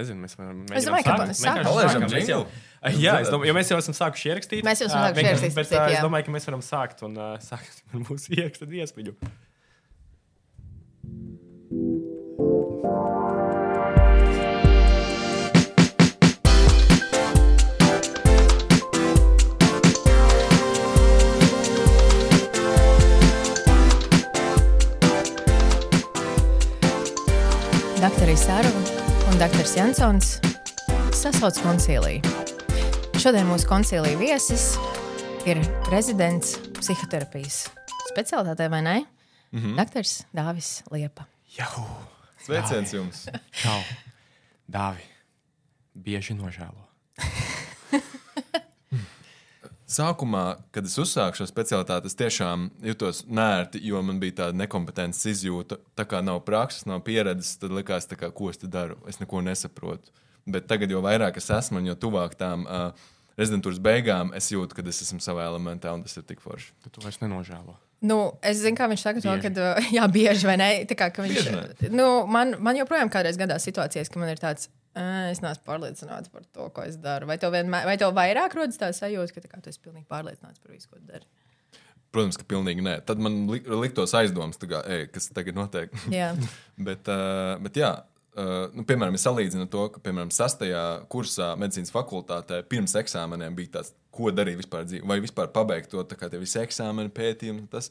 nezinu, mēs varam. Es domāju, ka mēģinām sākam. Mēs jau, jā, es domāju, jo mēs jau esam sākuši ierakstīt. Mēs jau esam sākuši ierakstīt, Bet citu, es domāju, ka mēs varam sākt un uh, sākt ar mūsu ierakstu iespēju. Daktarīs Sārova un Dr. Jansons sasauc koncīliju. Šodien mūsu koncīlija viesis ir rezidents psihoterapijas specialitātē, vai ne? Mm -hmm. Dr. Dāvis Liepa. Jau! Sveiciens jums! Čau! Dāvi! Bieži nožēlo. Sākumā, kad es uzsāku šo specialitāti, es tiešām jutos nērti, jo man bija tāda nekompetences izjūta. Tā kā nav prakses, nav pieredzes, tad likās, kā, ko es te daru. Es neko nesaprotu. Bet tagad, jo vairāk es esmu jo tuvāk tām uh, rezidentūras beigām, es jūtu, ka es esmu savā elementā un tas ir tik forši. Tu to vairs nenožēlo. Nu, es zinu, kā viņš saka, to, Bieži. ka jā, bieži vai ne. Tā kā, ka Bieži viņš, nu, man, man joprojām kādreiz gadās situācijas, ka man ir tāds. "Ā, Es neesmu pārliecināts par to, ko es daru. Vai tev, vienmēr, vai tev vairāk rodas tā sajūta, ka tā kā, tu esi pilnīgi pārliecināts par visu, ko dari? Protams, ka pilnīgi nē. Tad man li liktos aizdomas, kā, ej, kas tagad notiek. Jā, bet, uh, bet jā, uh, nu, piemēram, es salīdzinu to, ka, piemēram, sastajā kursā medicīnas fakultātē pirms eksāmeniem bija tāds, ko darīt vispār dzīvē, vai vispār pabeigt to, tā kā tie visi eksāmeni, pētījumi. Tas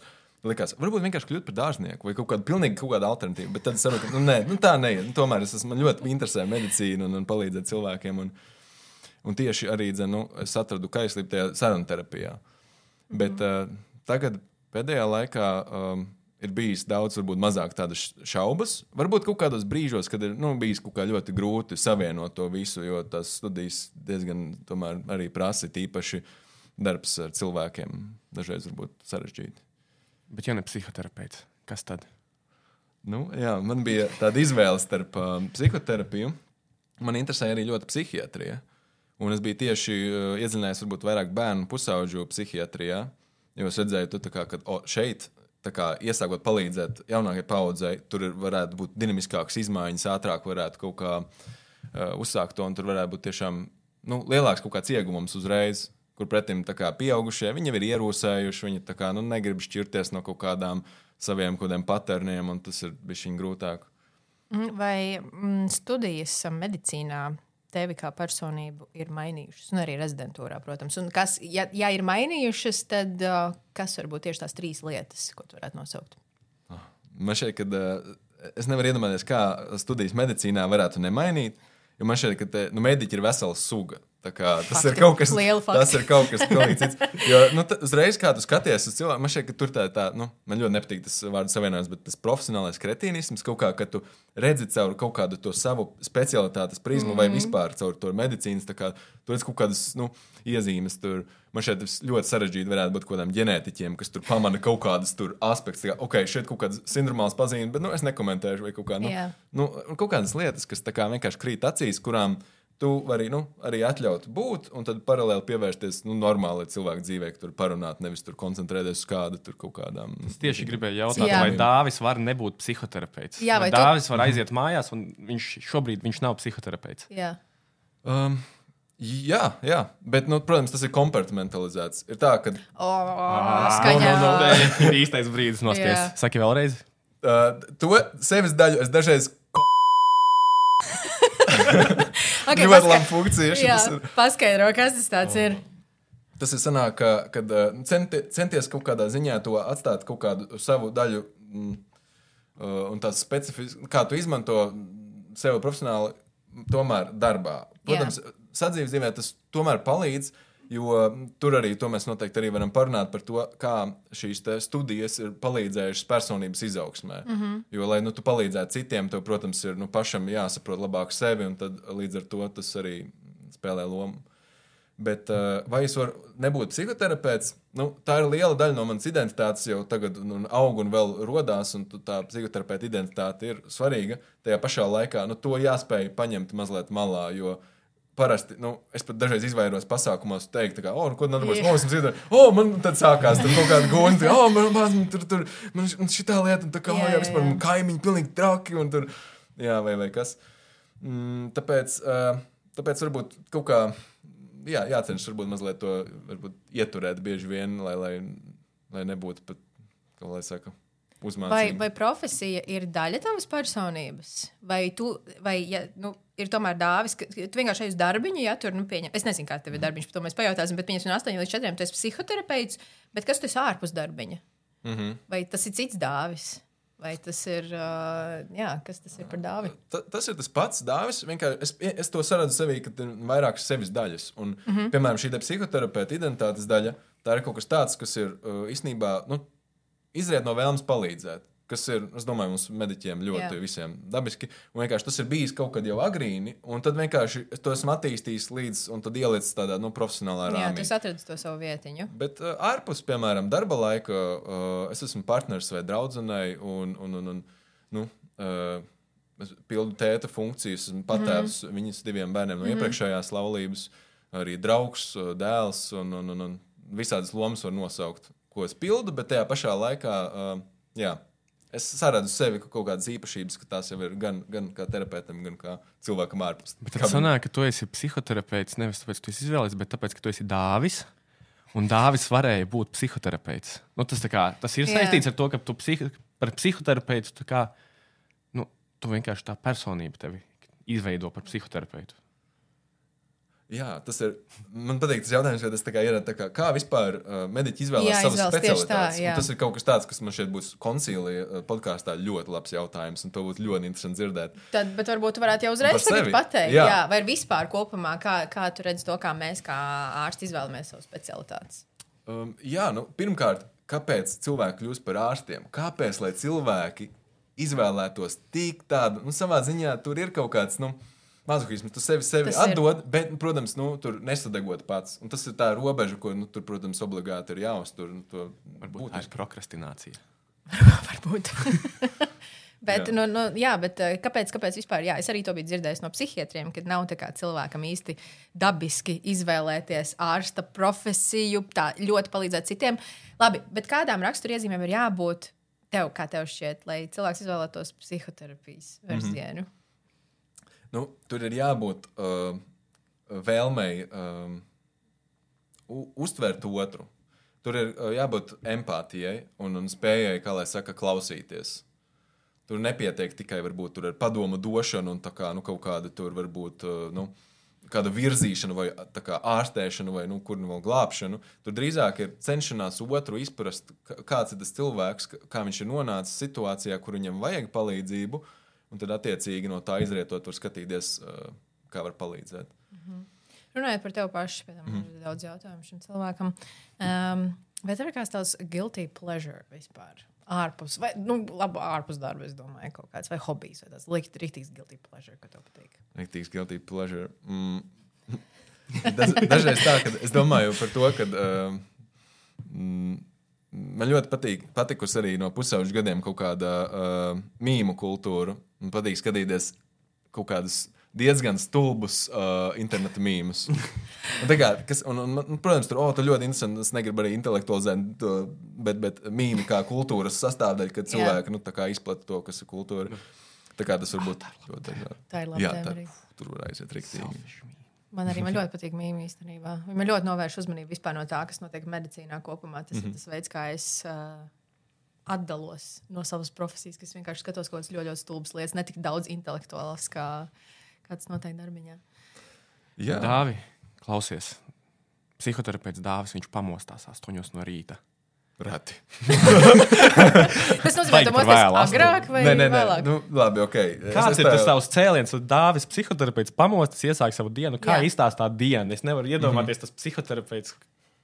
likās, varbūt vienkārši kļūt par dārznieku vai kaut kādu pilnīgi kaut kādu alternatīvu. Bet tad saprotu, ka nu, nē, nu, tā neiet. Nu, tomēr es esmu man ļoti interesē medicīna un, un palīdzēt cilvēkiem. Un, un tieši arī dzen, nu, es atradu kaislību tajā sarunu terapijā. Bet uh, tagad pēdējā laikā um, ir bijis daudz, varbūt mazāk tādas šaubas. Varbūt kaut kādos brīžos, kad ir nu, bijis kaut kā ļoti grūti savienot to visu, jo tās studijas diezgan tomēr arī prasa tīpaši darbs ar cilvēkiem. Dažreiz varbūt sarežģīti. Bet, ja ne psihoterapeits, kas tad? Nu, jā, man bija tāda izvēle starp uh, psihoterapiju. Man interesēja arī ļoti psihiatrija. Un es biju tieši uh, iedziļinājies varbūt vairāk bērnu pusauģu psihiatrijā. Jo es redzēju, tu, kā, ka o, šeit, kā, iesākot palīdzēt jaunākajai paudzei, tur ir, varētu būt dinamiskākas izmaiņas, ātrāk varētu kaut kā uh, uzsākt to, un tur varētu būt tiešām nu, lielāks kaut kāds ieguvums uzreiz. Kur pretim tā kā pieaugušie, jau ir ierūsējuši, viņi kā nu, negrib šķirties no kaut kādām saviem kādiem paterniem, un tas ir bijis viņa grūtāk. Mm, Vai mm, studijas medicīnā tevi kā personību ir mainījušas? Un arī rezidentūrā, protams. Un kas, ja, ja ir mainījušas, tad uh, kas varbūt tieši tās trīs lietas, ko tu varētu nosaukt? Man šķiet, ka uh, es nevaru iedomāties, kā studijas medicīnā varētu nemainīt. Jo man šķiet, ka te, nu, mediķi ir vesela suga. Kā, tas Fakti. ir kaut kas. Tas ir kaut kas pilnīgi cits. Jo, nu, uzreiz, kā tu skaties uz cilvēku, man ka tur tā, tā nu, man ļoti nepatīk tas vārdu savienojums, bet tas profesionālais kretīnisms kaut kā, ka tu redzi caur kaut kādu to savu specialitātes prizmu mm. vai vispār caur to medicīnas, tā kā tu redz kaut kādas nu, iezīmes tur. Man šeit ļoti sarežģīti varētu būt kaut kādam ģenētiķiem, kas tur pamana kaut kādas tur aspektus. Kā, ok, šeit kaut kādas sindromālas pazīmes, bet nu, es nekomentēšu vai kaut, kā, nu, Jā. nu, kaut kādas lietas, kas tā kā vienkārši krīt acīs, kurām tu vari nu, arī atļaut būt, un tad paralēli pievērsties nu, normālai cilvēku dzīvē, ka tur parunāt, nevis tur koncentrēties uz kādu tur kaut kādām. Es tieši gribēju jautāt, Jā. vai Dāvis var nebūt psihoterapeits. Jā, vai tu- Dāvis var aiziet mājās, un viņš šobrīd viņš nav psihoterapeits. Jā. Um, jā, jā, bet, nu, protams, tas ir kompartmentalizēts. Ir tā, ka Oh, skaņā. Tā ir īstais brīdis nospiest. Saki vēlreiz. uh, to sevis daļu es dažreiz Okay, ļoti labi funkciju. Jā, ir, paskaidro, kas tas tāds ir. tas ir sanāk, ka, kad uh, centi, centies kaut kādā ziņā to atstāt kaut kādu savu daļu. Mm, uh, un tāds specifisks, kā tu izmanto sevi profesionāli, tomēr darbā. Protams, sadzīves dzīvē tas tomēr palīdz, jo tur arī to mēs noteikti arī varam parunāt par to, kā šīs studijas ir palīdzējušas personības izaugsmē. Mm -hmm. Jo, lai nu, tu palīdzētu citiem, tev, protams, ir nu, pašam jāsaprot labāk sevi, un tad līdz ar to tas arī spēlē lomu. Bet, uh, vai es varu nebūt psihoterapeits? Nu, tā ir liela daļa no manas identitātes, jau tagad nu, aug un vēl radās, un tā psihoterapeita identitāte ir svarīga. Tajā pašā laikā nu, to jāspēj paņemt mazliet malā. Jo parasti nu, es pat dažreiz izvairos pasākumos, teikt, ka, oh, nu, ko nodarbojas yeah. Molis, un oh, man tad sākās tur kaut kāda guna, oh, man, man tur, tur, man šī tā lieta, un tā kā, Jā, jā, vispār man kaimiņi pilnīgi traki, un tur, jā, vai, vai kas. Mm, tāpēc, uh, tāpēc varbūt kaut kā jā, jācenšas varbūt mazliet to varbūt, ieturēt bieži vien, lai, lai, lai nebūtu pat, kā lai saka, Vai, uzmācīgi. vai profesija ir daļa tavas personības? Vai, tu, vai ja, nu, ir tomēr dāvis, ka tu vienkārši ej uz darbiņu, ja tur, nu, pieņem. Es nezinu, kā tev ir darbiņš, par to mēs pajautāsim, bet pieņemsim no 8 līdz 4, tu esi psihoterapeits, bet kas tu esi ārpus darbiņa? Mm -hmm. Vai tas ir cits dāvis? Vai tas ir, uh, jā, kas tas ir par dāvi? Ta, tas ir tas pats dāvis. Es, es to saredzu sevī, ka ir vairākas sevis daļas. Un, mm -hmm. Piemēram, šī te psihoterapeita identitātes daļa, tā ir kaut kas tāds, kas ir uh, īstenībā nu, izriet no vēlmes palīdzēt. Kas ir, es domāju, mums mediķiem ļoti Jā. Jā. visiem dabiski. Un vienkārši tas ir bijis kaut kad jau agrīni, un tad vienkārši es to esmu attīstījis līdz, un tad ielicis tādā nu, profesionālā Jā, rāmī. tu esi atradis to savu vietiņu. Bet uh, ārpus, piemēram, darba laika, uh, es esmu partneris vai draudzenei, un, un, un, un nu, uh, es pildu tēta funkcijas, esmu patēvs mm -hmm. viņas diviem bērniem no mm -hmm. iepriekšējās laulības, arī draugs, dēls, un, un, un, un visādas lomas var nosaukt, ko es pildu, bet tajā pašā laikā, uh, jā. Es saredzu sevi kā kaut kādas īpašības, ka tās jau ir gan, gan kā terapeitam, gan kā cilvēkam ārpus. Bet tad sanāk, ka tu esi psihoterapeits nevis tāpēc, ka tu esi izvēlējies, bet tāpēc, ka tu esi dāvis. Un dāvis varēja būt psihoterapeits. Nu, tas, tā kā, tas ir Jā. saistīts ar to, ka tu psiho, par psihoterapeitu tā kā, nu, tu vienkārši tā personība tevi izveido par psihoterapeitu. Jā, tas ir. Man patīk tas jautājums, jo tas tā kā ir tā kā, kā vispār uh, mediķi izvēlās Jā, savas izvēlas tā, specialitātes. Jā. Tas ir kaut kas tāds, kas man šeit būs koncīlija uh, podkāstā ļoti labs jautājums, un to būtu ļoti interesanti dzirdēt. Tad, bet varbūt tu varētu jau uzreiz pateikt, jā. Jā. Vai vispār kopumā, kā, kā tu redzi to, kā mēs, kā ārsti, izvēlamies savu specialitāti. Um, jā, nu, pirmkārt, kāpēc cilvēki kļūst par ārstiem? Kāpēc lai cilvēki izvēlētos tik tādu, nu, savā ziņā tur ir kaut kāds. Nu, Mazohisms, tu sevi, sevi Tas ir. atdod, bet, nu, protams, nu, tur nesadegot pats. Un tas ir tā robeža, ko, nu, tur, protams, obligāti ir jāuztur. Nu, to Varbūt tā ir prokrastinācija. Varbūt. bet, Jā. nu, nu, jā, bet eh, kāpēc, kāpēc vispār? Jā, es arī to biju dzirdējis no psihiatriem, ka nav tā kā cilvēkam īsti dabiski izvēlēties ārsta profesiju, tā ļoti palīdzēt citiem. Labi, bet kādām raksturiezīmēm ir jābūt tev, kā tev šķiet, lai cilvēks izvēlētos psihoterapijas virzienu? Mm -hmm. Nu, tur ir jābūt uh, vēlmei um, uztvert otru. Tur ir uh, jābūt empātijai un, un spējai, kā lai saka, klausīties. Tur nepietiek tikai varbūt, ar padomu došanu un kā, nu, kaut kāda tur varbūt. Uh, nu, Kāda virzīšana, vai kā ārstēšana, vai nu, kur nu vēl glābšana. Tur drīzāk ir cenšanās otru izprast, kāds ir tas cilvēks, kā viņš ir nonācis situācijā, kur viņam vajag palīdzību, un tad attiecīgi no tā izrietot, var skatīties, uh, kā var palīdzēt. Runājot par tevi pašu, pēc tam mm. ir daudz jautājumu šim cilvēkam. Um, vai tev ir kāds tāds guilty pleasure vispār? Ārpus, vai, nu, labi, ārpus darba, es domāju, kaut kāds, vai hobijs, vai tāds rīktīgs guilty pleasure, ka tev patīk. Rīktīgs guilty pleasure. Mm. Daž, dažreiz tā, ka es domāju par to, ka uh, mm, man ļoti patīk, patikusi arī no pusauģu gadiem kaut kāda uh, mīmu kultūra. Man patīk skatīties kaut kādus diezgan stulbus uh, interneta mīmus. Protams, tur, oh, tur ļoti interesanti. Es negribu arī intelektualizēt to, bet, bet mīmī kā kultūras sastāvdaļa, kad cilvēki nu, tā kā izplata to, kas ir kultūra. Tā kā tas var būt ļoti dažādi. Tā ir laba Jā, tā, tur var aiziet rīktīgi. Man arī man ļoti patīk mīmija īstenībā. Man ļoti novērš uzmanību vispār no tā, kas notiek medicīnā kopumā. Tas mm -hmm. ir tas veids, kā es uh, atdalos no savas profesijas, kas vienkārši skatos kaut kādas ļoti, ļoti stulbas lietas, ne tik daudz intelektuālas, kā, kā tas notiek darbiņā. Jā, Dāvi, klausies. Psihoterapeits dāvis, viņš pamostās 8 no rīta. Reti. Tas nozīmē, ka tas ir agrāk vai Nē, nē, nē. vēlāk. Nu, labi, ok. Kāds Es- ir tas tavs cēliens, un dāvis psihoterapeits pamostas, iesāk savu dienu? Kā Jā. izstāstīt dienu? Es nevaru iedomāties, tas psihoterapeits,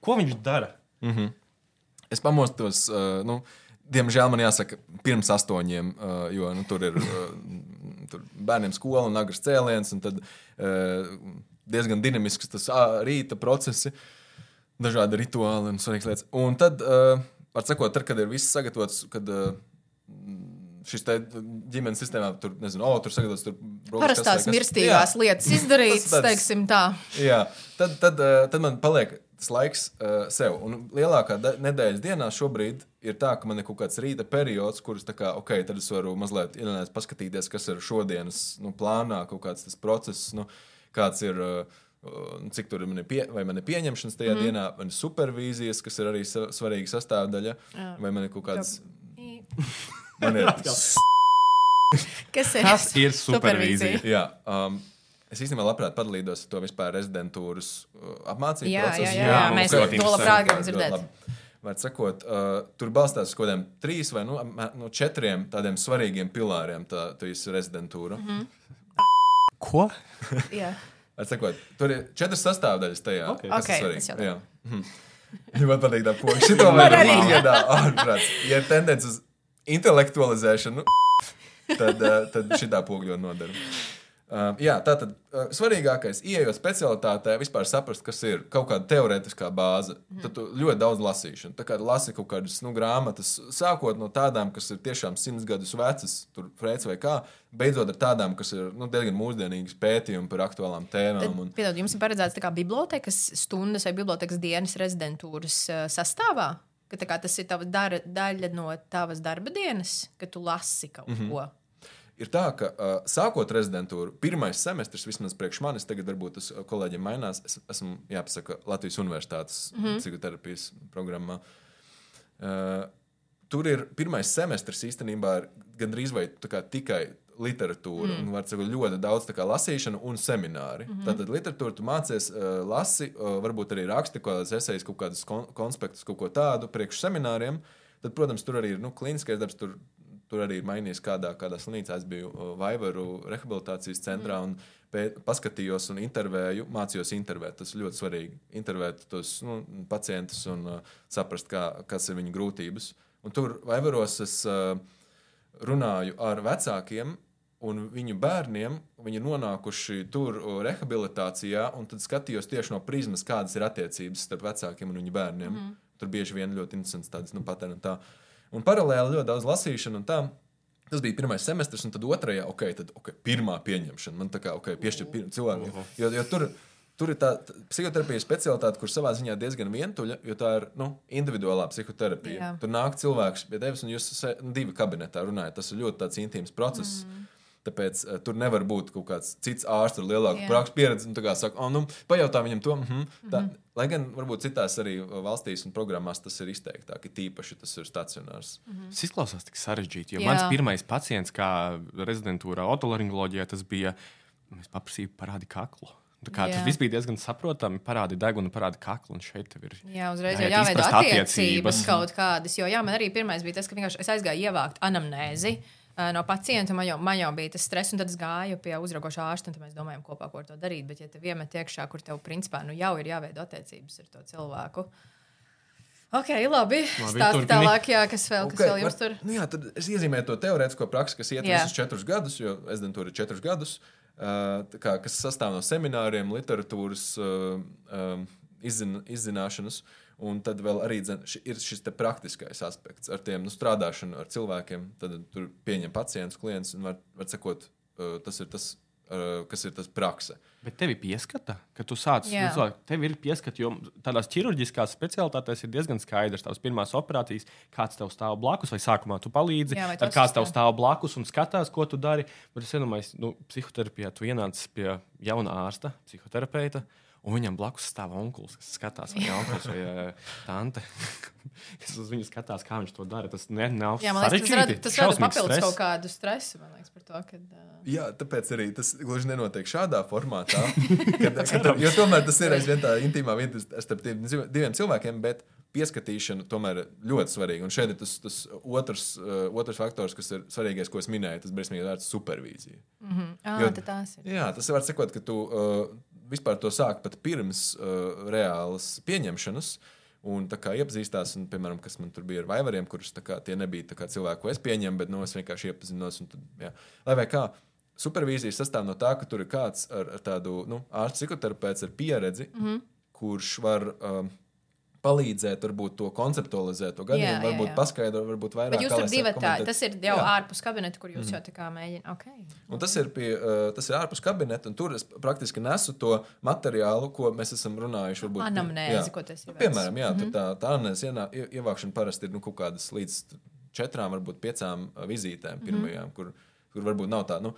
ko viņš dara. Es pamostos, uh, nu, diemžēl man jāsaka, pirms astoņiem, uh, jo nu, tur ir uh, tur bērniem skola un agrs cēliens, un tad uh, diezgan dinamisks tas ā, rīta procesi, dažādi rituāli un svarīgas lietas. Un tad, uh, var sakot, tad, kad ir viss sagatavots, kad uh, šis te ģimenes sistēmā tur, nezinu, oh, tur sagatavots tur brokastu Parastās kas mirstīgās Jā. lietas izdarītas, Tas tāds- teiksim tā. Jā, tad, tad, eh, tad man paliek tas laiks uh, sev. Un lielākā nedēļas dienā šobrīd ir tā, ka man ir kaut kāds rīta periods, kurus tā kā, ok, tad es varu mazliet ielināt, paskatīties, kas ir šodienas nu, plānā, kaut kāds tas process, nu, kāds ir. Uh, uh, Cik tur man ir, pie, vai man ir pieņemšanas tajā mm dienā, vai man ir supervīzijas, kas ir arī svarīga sastāvdaļa, Jā. vai man ir kaut kāds. Man ir, Kas ir? Tas ir supervīzija. jā, um, es īstenībā labprāt padalītos ar to vispār rezidentūras uh, apmācību Jā, procesu. jā, Jā, jā, mēs to labprāt gribam dzirdēt. Var sakot, uh, tur balstās uz kaut kādiem trīs vai nu, no četriem tādiem svarīgiem pilāriem, tā, ir rezidentūra. Mm -hmm. Ko? Jā. Var sakot, tur ir četras sastāvdaļas tajā. Ok. kas ir Ok, svarīgi. tas jau Jā. Mhm. Man patīk tā poga. Šito man arī iedā ārprāts. Ja ir tendence uz intelektualizēšanu, tad, uh, tad šitā poga ļoti nodara. Uh, jā, tā tad uh, svarīgākais, ieejot specialitātē, vispār saprast, kas ir kaut kāda teorētiskā bāze. Mm. Tad tu ļoti daudz lasīšanu. Tā kā lasi kaut kādas nu, grāmatas, sākot no tādām, kas ir tiešām simts gadus vecas, tur frēts vai kā, beidzot ar tādām, kas ir nu, diezgan mūsdienīgas pētījumi par aktuālām tēmām. Un, Piedod, jums ir paredzēts kā bibliotekas stundas vai bibliotekas dienas rezidentūras uh, sastāvā? Ka, kā tas ir tava dara, daļa no tavas darba dienas, ka tu lasi kaut mm -hmm. ko. Ir tā, ka uh, sākot rezidentūru, pirmais semestris, vismaz priekš manis, tagad varbūt tas kolēģiem mainās. Es esmu, jāpasaka, Latvijas Universitātes mm -hmm. psihoterapijas programmā. Uh, tur ir pirmais semestris īstenībā gandrīz vai tikai literatūra. Mm. Var teikt, ļoti daudz lasīšana un semināri. Mm -hmm. Tātad literatūra tu mācies, uh, lasi, uh, varbūt arī raksti kaut kādas esejas, kaut kādus kon konspektus, kaut ko tādu priekš semināriem. Tad, protams, tur arī ir nu, klīniskais darbs. Tur, tur arī ir mainījies, kādā, kādā slimnīcā es biju uh, Vaivaru rehabilitācijas centrā. Mm. Pēt, paskatījos un intervēju, mācījos intervēt. Tas ļoti svarīgi. Intervēt tos nu, pacientus un uh, saprast, kā, kas ir viņu grūtības. Un tur Vaivaros es uh, runāju ar vecākiem un viņu bērniem. Viņi ir nonākuši tur uh, rehabilitācijā, un tad skatījos tieši no prizmas, kādas ir attiecības starp vecākiem un viņu bērniem. Mm. Tur bieži vien ļoti interesants tāds nu, patērns. Un paralēli ļoti daudz lasīšanu un tā. Tas bija pirmais semestris, un tad otrajā, ok, tad okay, pirmā pieņemšana. Man tā kā okay, piešķir pir- cilvēkiem. Jo, jo tur, tur ir tā psihoterapijas specialitāte, kur savā ziņā diezgan vientuļa, jo tā ir nu, individuālā psihoterapija. Jā. Tur nāk cilvēks pie tevis, un jūs esat divi kabinetā runājat. Tas ir ļoti tāds intīms process. Mm. Tāpēc uh, tur nevar būt kaut kāds cits ārsts ar lielāku Jā. prakses pieredzi. kā Saka, oh, nu, pajautā viņam to. Mm -hmm. tā, mm -hmm. Lai gan varbūt citās arī uh, valstīs un programmās tas ir izteiktāk, ir tīpaši tas ir stacionārs. Mm -hmm. Tas izklausās tik sarežģīti. Jo Jā. Jā. mans pirmais pacients, kā rezidentūrā, otolaringoloģijā, tas bija. Es paprasīju, parādi kaklu. Tā kā, Jā. tas viss bija diezgan saprotami. Parādi degunu, parādi kaklu. Un šeit tev ir. Jā, uzreiz jau Jāiet jāveido attiecības attiecības. kaut kādas. Jo jā, man arī pirmais bija tas, ka vienkārši es aizgāju ievākt anamnēzi. ā, No pacienta man jau, man jau bija tas stress, un tad es gāju pie uzraugošā ārsta, un tad mēs domājam, kopā, ko ar to darīt. Bet, ja tev iemet iekšā, kur tev principā nu, jau ir jāveido attiecības ar to cilvēku, Ok, labi. Stāsti turpini. tālāk, jā, kas vēl, kas vēl jums tur? Nu, jā, tad es iezīmēju to teorētisko praksi, kas iet Jā. visus četrus gadus, jo rezidentūra ir četrus gadus, uh, tā kā, kas sastāv no semināriem, literatūras uh, um, izzin, izzināšanas. Un tad vēl arī dzen, ši, ir šis te praktiskais aspekts ar tiem nu, strādāšanu ar cilvēkiem. Tad tur pieņem pacientus, klientus un var, var sakot, uh, tas ir tas, uh, kas ir tas prakse. Bet tevi pieskata, ka tu sāc to tev ir pieskata, jo tādās ķirurģiskās specialitātēs ir diezgan skaidrs tavs pirmās operācijas, kāds tev stāv blakus, vai sākumā tu palīdzi, Jā, tad tu kāds tev stāv blakus un skatās, ko tu dari. Bet es iedomājos, nu, psihoterapijā tu ienāc pie jauna ārsta, psihoterapeita. Un viņam blakus stāv onkulis, kas skatās, vai onkulis vai tante. kas uz viņu skatās, kā viņš to dara. Tas ne, nav Jā, liekas, tas rada, tas rada papildus stress. kaut kādu stresu. Liekas, par to, ka. Uh, Jā, tāpēc arī tas gluži nenotiek šādā formātā. Kad, kad, jo tomēr tas ir aizvien tā intīmā vieta starp tiem div- diviem cilvēkiem, bet pieskatīšana tomēr ir ļoti svarīga. Un šeit ir tas, tas otrs, uh, otrs faktors, kas ir svarīgais, ko es minēju. Tas briesmīgi vērts supervīzija. ah, Jo- tās ir. Jā, tas var sakot, ka tu uh, vispār to sāk pat pirms uh, reālas pieņemšanas. Un tā kā iepazīstās, un, piemēram, kas man tur bija ar vaivariem, kurus kā, tie nebija kā cilvēki, ko es pieņemu, bet nu, es vienkārši iepazinos. Tad, jā. Lai vai kā, supervīzija sastāv no tā, ka tur ir kāds ar, ar tādu nu, ārstu psihoterapeits ar pieredzi, mm -hmm. kurš var um, palīdzēt, varbūt to konceptualizēt, to gadījumu, Jā, jā, varbūt jā. paskaidrot, varbūt vairāk. Bet jūs tur divi saka, tā, komentēt. tas ir jau Jā. ārpus kabineta, kur jūs jau tā kā mēģināt. Okay. Un tas ir, pie, tas ir ārpus kabineta, un tur es praktiski nesu to materiālu, ko mēs esam runājuši. Varbūt, Anamnēzi, jā. ko esi Nu, veicis. Piemēram, jā, mm -hmm. tā, tā ie- ievākšana parasti ir nu, kaut kādas līdz četrām, varbūt piecām vizītēm pirmajām, mm -hmm. kur, kur varbūt nav tā. Nu,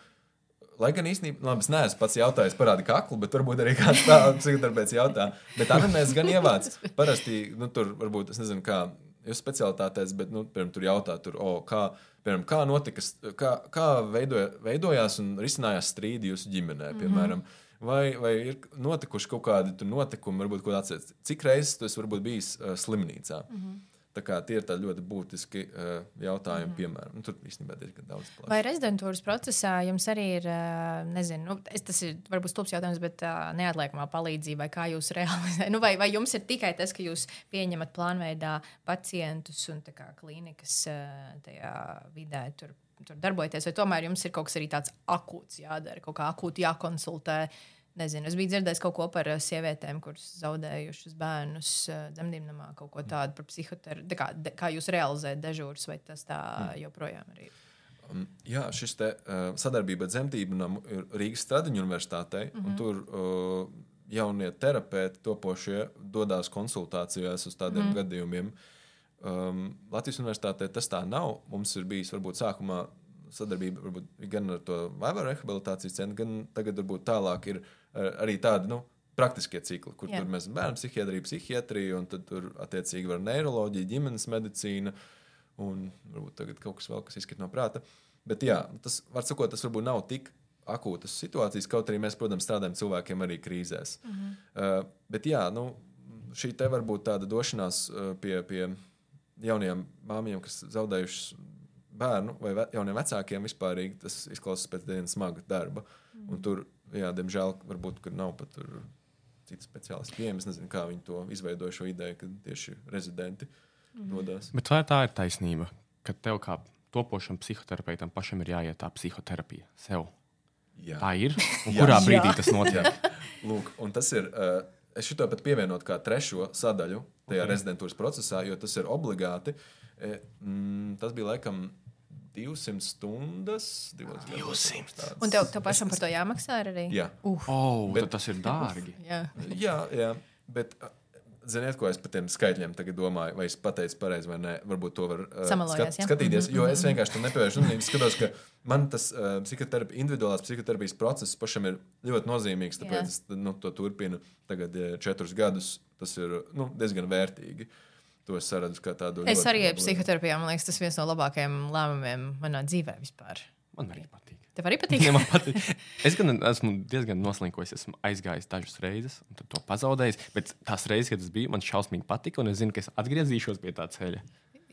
Lai gan īstenībā, labi, es neesmu pats jautājis, parādi kaklu, bet varbūt arī kāds tāds psihoterapeits jautā. Bet anamnēzes gan ievāc. Parasti, nu, tur varbūt, es nezinu, kā jūs specialitātēs, bet, nu, piemēram, tur jautā, tur, o, kā, piemēram, kā notika, kā, kā veidoja, veidojās un risinājās strīdi jūsu ģimenē, piemēram. Mm -hmm. Vai, vai ir notikuši kaut kādi notikumi, varbūt kaut kāds atcerieties, cik reizes tu esi varbūt bijis uh, slimnīcā? Mm -hmm. Tie ir ļoti būtiski uh, jautājumi, mm piemēram. Nu, tur īstenībā diezgan daudz. plaši. Vai rezidentūras procesā jums arī ir, ā, nezinu, nu, es, tas ir varbūt stulbs jautājums, bet ā, neatliekamā palīdzība, vai kā jūs realizējat? Nu, vai, vai jums ir tikai tas, ka jūs pieņemat plānveidā pacientus un kā klīnikas ā, tajā vidē tur, tur darbojaties, vai tomēr jums ir kaut kas arī tāds akūts jādara, kaut kā akūti jākonsultē? Nezinu, es biju dzirdējis kaut ko par ā, sievietēm, kuras zaudējušas bērnus ā, dzemdību namā, kaut ko tādu par psihoterapiju. Kā, de- kā jūs realizējat dežūras, vai tas tā joprojām arī ir? Um, jā, šis te, uh, sadarbība ar dzemdību namu ir Rīgas Stradiņu universitātei. Mm -hmm. Tur uh, jaunie terapeiti, topošie, dodas konsultācijās uz tādiem mm gadījumiem. Um, Latvijas universitātē tas tā nav. Mums ir bijis varbūt sākumā sadarbība varbūt, gan ar to vaiva rehabilitācijas centru, gan tagad varbūt tālāk ir uh, arī tādi. Nu, Praktiskie cikli, kur Jā. tur mēs bērnu psihiatriju, psihiatriju, un tad tur attiecīgi var neiroloģija, ģimenes medicīna, un varbūt tagad kaut kas vēl, kas izkrīt no prāta. Bet jā, tas, var sakot, tas varbūt nav tik akūtas situācijas, kaut arī mēs, protams, strādājam cilvēkiem arī krīzēs. Mm -hmm. uh, bet jā, nu, šī te var būt tāda došanās uh, pie, pie jaunajām māmiņām, kas zaudējušas bērnu vai ve jauniem vecākiem vispār. Tas izklausās pēc dienas smaga darba. Mm -hmm. Un tur, jā, diemžēl, varbūt tur nav pat tur citas speciālisti pieejami. Es nezinu, kā viņi to izveidoja šo ideju, ka tieši rezidenti mm dodas. Bet vai tā ir taisnība, ka tev kā topošam psihoterapeitam pašam ir jāiet tā psihoterapija sev? Jā. Tā ir. Kurā Jā. brīdī tas notiek? Lūk, un tas ir. Uh, es šo pat pievienotu kā trešo sadaļu tajā Ok. okay. rezidentūras procesā, jo tas ir obligāti. E, mm, tas bija laikam 200 stundas. 200. Un tev, tev pašam par to jāmaksā arī? Jā. Uf, Oh, Bet-. Tas ir dārgi. jā. Jā, jā, bet. uh, Ziniet, ko es par tiem skaitļiem tagad domāju, vai es pateicu pareizi vai nē. Varbūt to var uh, Samalojās, ja? skatīties. Jo es vienkārši tam nepievēršu uzmanību. Skatos, ka man tas uh, psihoterapi, individuālās psihoterapijas process pašam ir ļoti nozīmīgs. Jā. Tāpēc es nu, to turpinu tagad uh, četrus gadus. Tas ir nu, diezgan vērtīgi. To es saredzu kā tādu. Es arī ar labu- psihoterapiju, man liekas, tas viens no labākajiem lēmumiem manā dzīvē vispār. Man arī patīk. Tev arī patīk? Ja man patīk. Es gan esmu diezgan noslinkojis. Esmu aizgājis dažas reizes, un tad to pazaudējis. Bet tās reizes, kad tas bija, man šausmīgi patika, un es zinu, ka es atgriezīšos pie tā ceļa.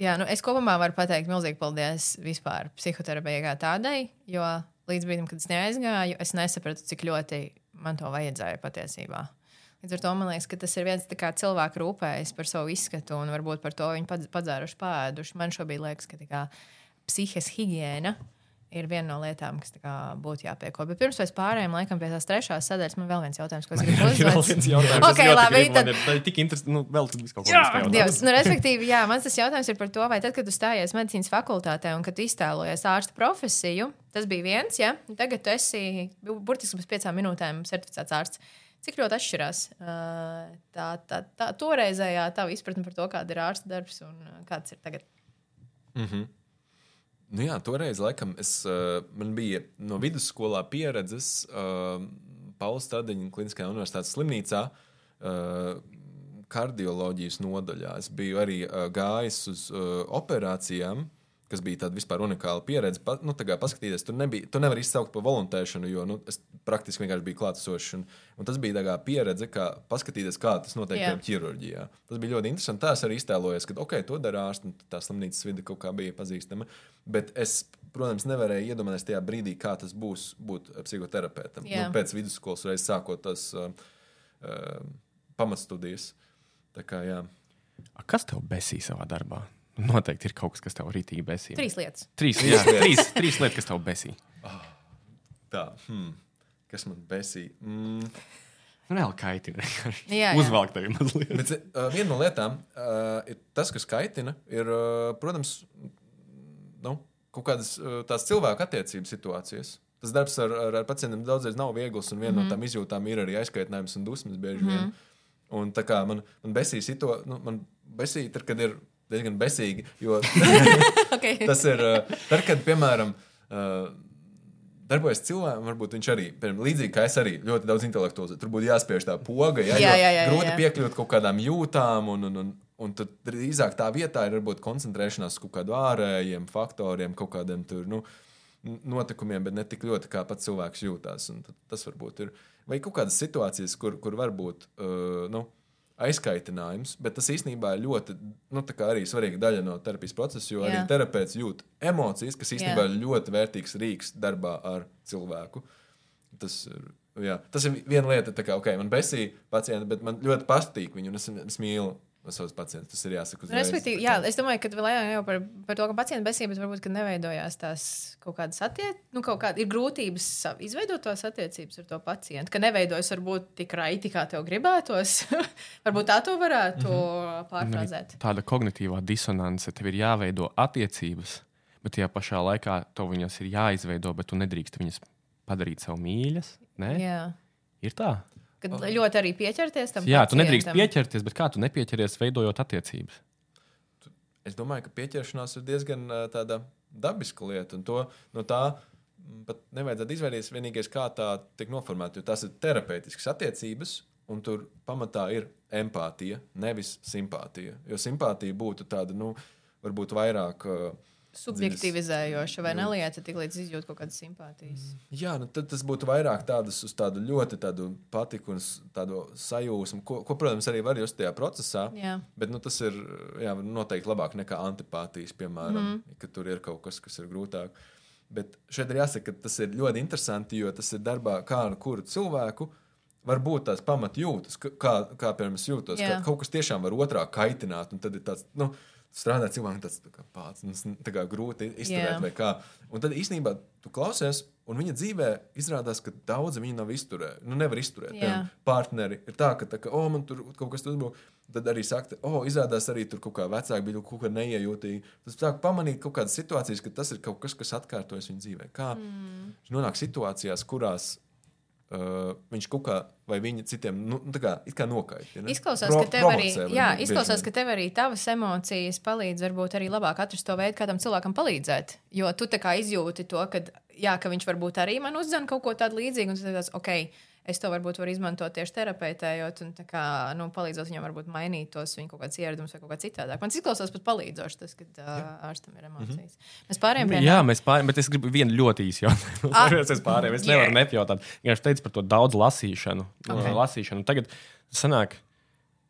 Jā, nu es kopumā varu pateikt milzīgi paldies vispār psihoterapijai kā tādai, jo līdz brīdim, kad es neaizgāju, es nesapratu, cik ļoti man to vajadzēja patiesībā. Līdz ar to man liekas, ka tas ir viens kā cilvēks rūpējas par savu izskatu un varbūt par to viņi padz- padzēruši pēduši. Man šobrīd liekas, ka kā psihes higiēna ir viena no lietām, kas tā kā būtu jāpieko. Bet pirms mēs pārējām laikam pie tās trešās sadaļas, man vēl viens jautājums, ko es gribu Ir vēl uzdot. viens jautājums. Ok, Es ļoti labi, gribu, tad- ir- tā ir tik interesanti. Nu, vēl viss kaut pajautāt. Dievs, nu, respektīvi, jā, mans tas jautājums ir par to, vai tad, kad tu stājies medicīnas fakultātē un kad tu iztēlojies ārsta profesiju, tas bija viens, ja tagad tu esi bu- burtiski pēc piecām minūtēm certificēts ārsts. Cik ļoti atšķirās tā, tā, tā toreizējā tā izpratne par to, kāda ir ārsta darbs un kāds ir tagad? Nu jā, toreiz laikam es, uh, man bija no vidusskolā pieredzes uh, Pauli Stradiņa Kliniskajā universitātes slimnīcā. Uh, kardioloģijas nodaļā. Es biju arī uh, gājis uz uh, operācijām, kas bija tāda vispār unikāla pieredze. Pa, nu, paskatīties, tur nebija, tu nevari izsaukt par voluntēšanu, jo nu, es praktiski vienkārši biju klātesošs. Un, un tas bija tā kā pieredze, kā paskatīties, kā tas notiek yeah. ķirurģijā. Tas bija ļoti interesanti. Tā es arī iztēlojos, ka ok, to dara ārsts, un tā slimnīcas vide kaut kā bija pazīstama. Bet es, protams, nevarēju iedomāties tajā brīdī, kā tas būs būt psihoterapeitam. Jā. Nu, pēc vidusskolas reizes sākot tas uh, uh, pamatstudijas. Tā kā, jā. A, Kas tev besī savā darbā? Noteikti ir kaut kas, kas tev rītīgi besī. Trīs lietas. Trīs, jā, trīs, trīs lietas, kas tev besī. Tā, hmm. kas man besīja? Mm. Nu, reāli kaitina. Uzvelk tevi mazliet. Bet uh, viena no lietām uh, ir tas, kas kaitina, ir, uh, protams, nu, kaut kādas uh, tās cilvēku attiecības situācijas. Tas darbs ar, ar, ar pacientiem daudzreiz nav viegls, un viena mm -hmm. no tām izjūtām ir arī aizkaitinājums un dusmas bieži vien. Mm -hmm. Un tā kā man, man besīja situācija, nu, man besīja, tad, kad ir diezgan besīgi, jo Okay. tas ir, uh, tad, kad, piemēram, uh, darbojas cilvēks, varbūt viņš arī, piemēram, līdzīgi kā es arī, ļoti daudz intelektuāls. Tur būtu jāspiež tā poga, jā, Jā, jā, jā, grūti jā. piekļūt kaut kādām jūtām, un, un, un, un tad drīzāk tā vietā ir varbūt koncentrēšanās uz kaut kādiem ārējiem faktoriem, kaut kādiem tur. Nu, notikumiem, bet ne tik ļoti kā pats cilvēks tad Tas varbūt ir. Vai kaut kādas situācijas, kur, kur var būt uh, nu, aizkaitinājums, bet tas īstenībā ir ļoti nu, arī svarīga daļa no terapijas procesa, jo Jā. Arī terapeits jūt emocijas, kas īstenībā ir ļoti vērtīgs rīks darbā ar cilvēku. Tas ir, jā, tas ir viena lieta, kā okay, man besīja pacienti, bet man ļoti patīk viņu un es, es mīlu savus pacientus. Tas ir jāsaka uzreiz. Respektīvi, jā, es domāju, ka vēl jau par, par to, ka pacienta besība, bet varbūt ka neveidojās tās kaut kādas attiecības, nu, kaut kāda ir grūtības izveidot tās attiecības ar to pacientu, ka neveidojas varbūt tik raiti, kā tev gribētos. varbūt tā to varētu mm -hmm. pārfrāzēt. Tāda kognitīvā disonance, tev ir jāveido attiecības, bet tajā pašā laikā tev viņas ir jāizveido, bet tu nedrīkst viņas padarīt sev mīļas. Ne? Jā. Ir tā. Kad ļoti arī pieķerties tam. Jā, tu nedrīkst pacientam. pieķerties, bet kā tu nepieķeries, veidojot attiecības? Es domāju, ka pieķeršanās ir diezgan tāda dabiska lieta. un To, no tā mm, pat nevajadzētu izvairīties. Vienīgais, kā tā tiek noformēta, jo tās ir terapeitiskas attiecības, un tur pamatā ir empātija, nevis simpātija. Jo simpātija būtu tāda, nu, varbūt vairāk. ā, Subjektivizējoša vai nelieta tik līdz izjūt kaut kādas simpātijas. Jā, nu tad tas būtu vairāk tādas uz tādu ļoti tādu patiku un tādu sajūsmu, ko, ko, protams, arī var just tajā procesā. Jā. Bet nu, tas ir jā, noteikti labāk nekā antipātijas, piemēram, mm. ka tur ir kaut kas, kas ir grūtāk. Bet šeit ir jāsaka, ka tas ir ļoti interesanti, jo tas ir darbā kā ar kuru cilvēku. Var būt tās pamatjūtas, kā, kā piemēram, es jūtos, Jā. ka kaut kas tiešām var otrā kaitināt, un tad ir tāds, nu, strādā cilvēkam tā kā pats, tas tā kā grūti izturēt, kā. Un tad īstenībā tu klausies, un viņa dzīvē izrādās, ka daudzi viņi nav izturējuši. Nu, nevar izturēt. Jā. Piemēram, partneri ir tā, ka, tā, ka oh, man tur kaut kas uzbūvēts. Tad arī saka, oh, izrādās arī tur kaut kā vecāki bija kaut kā neiejūtīgi. Tas sāk pamanīt kaut kādas situācijas, ka tas ir kaut kas, kas atkārtojas viņa dzīvē. Kā mm. nonāk situācijās, kurās uh, viņš kaut kā vai viņa citiem nu, nu, tā kā, it kā nokaitina. Izklausās, Pro- ka tev arī, jā, izklausās, ka tev arī tavas emocijas palīdz varbūt arī labāk atrast to veidu, kādam cilvēkam palīdzēt. Jo tu tā kā izjūti to, ka, jā, ka viņš varbūt arī man uzzina kaut ko tādu līdzīgu, un tu tāds, ok, es to varbūt varu izmantot tieši terapeitējot, un tā kā, nu, palīdzot viņam varbūt mainīt tos viņa kaut kādas ieradumus vai kaut kā citādāk. Man tas izklausās pat palīdzoši, tas, kad uh, ārstam ir emocijas. Mēs pārējām pie Jā, mēs pārējām, bet es gribu vienu ļoti īsu jautājumu. Ah, es pārējām, es jā. nevaru nepajautāt. Viņš teica par to daudz lasīšanu. Ok. Okay. lasīšanu. Tagad sanāk,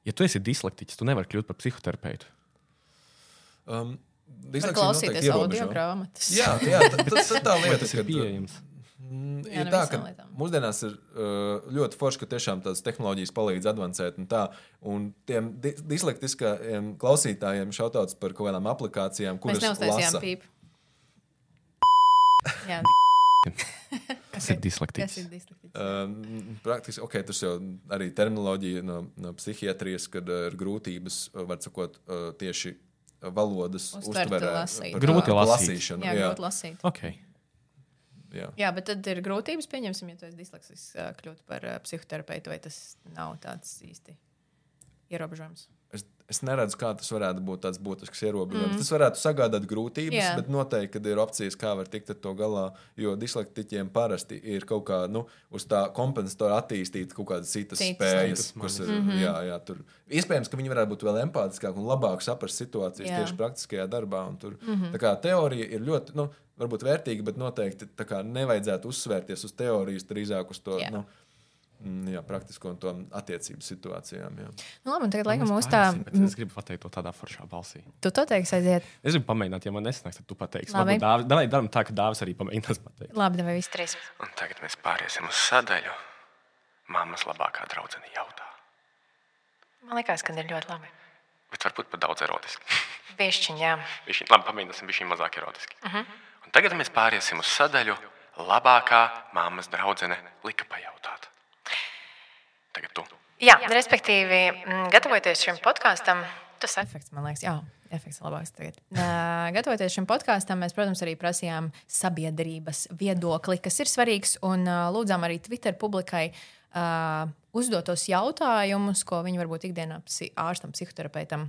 ja tu esi dislektiķis, tu nevari kļūt par psihoterapeitu. Um, klausīties audio grāmatas. Jā, tā- jā tā, tā, tā, lieta, tas ir kad, pieejams? Mm, Jā, ir ne tā, ka lietām. mūsdienās ir uh, ļoti forši, ka tiešām tādas tehnoloģijas palīdz avansēt. Un, tā, un tiem di dislektiskajiem klausītājiem šautauts par kaut kādām aplikācijām, Mēs kuras neuztaisījām lasa. pīpu. Jā, Kas ir dislektiķis? Um, praktiski, ok, tas jau arī terminoloģija no, no psihiatrijas, kad uh, ir grūtības, var sakot, uh, tieši valodas uztverē. Grūti lasīt. Jā, grūti lasīt. Okay. Jā. Jā, bet tad ir grūtības, pieņemsim, ja tu esi disleksisks, kļūt par psihoterapeitu, vai tas nav tāds īsti ierobežojums. Es, neredzu, kā tas varētu būt tāds būtisks ierobežojums. Mm. Tas varētu sagādāt grūtības. Jā. bet noteikti kad ir opcijas, kā var tikt ar to galā. Jo dislektiķiem parasti ir kaut kā nu, uz tā kompensatora attīstīt kaut kādas citas, Citas spējas, kas ir. Mm -hmm. jā, jā, tur. Iespējams, ka viņi varētu būt vēl empātiskāki un labāk saprast situācijas Jā. jā. tieši praktiskajā darbā. un Tur, mm. -hmm. Tā kā teorija ir ļoti. Nu, Varbūt vērtīga, bet noteikti tā kā nevajadzētu uzsvērties uz teorijas, drīzāk uz to Jā. nu, jā, praktisko un to attiecību situācijām. Jā. Nu, labi, tagad laikam mums tā. Es gribu pateikt to tādā foršā balsī. Tu to teiksi aiziet. Es gribu pamēģināt, ja man nesanāks, tad tu pateiksi. Labi. Dāvi- Davai darām tā, ka dāvis arī pamēģinās pateikt. Labi, vai viss trīs? Un tagad mēs pāriesim uz sadaļu. Māmas labākā draudzene jautā. Man liekas, ka ir ļoti labi. Bet varbūt pat daudz erotiski. Bišķiņ, jā. Bišķiņ, labi, pamēģināsim viņa mazāk erotiski. Uh -huh. Un tagad mēs pāriesim uz sadaļu. Labākā māmas draudzene lika pajautāt. Tagad Jā, respektīvi, mm, gatavoties šim podkāstam, tas efekts, man liekas, jā. Efekts labāks tagad. Gatavoties šim podkāstam, mēs, protams, arī prasījām sabiedrības viedokli, kas ir svarīgs, un lūdzām arī Twitter publikai uh, uzdotos jautājumus, ko viņi varbūt ikdienā psi ārstam, psihoterapeitam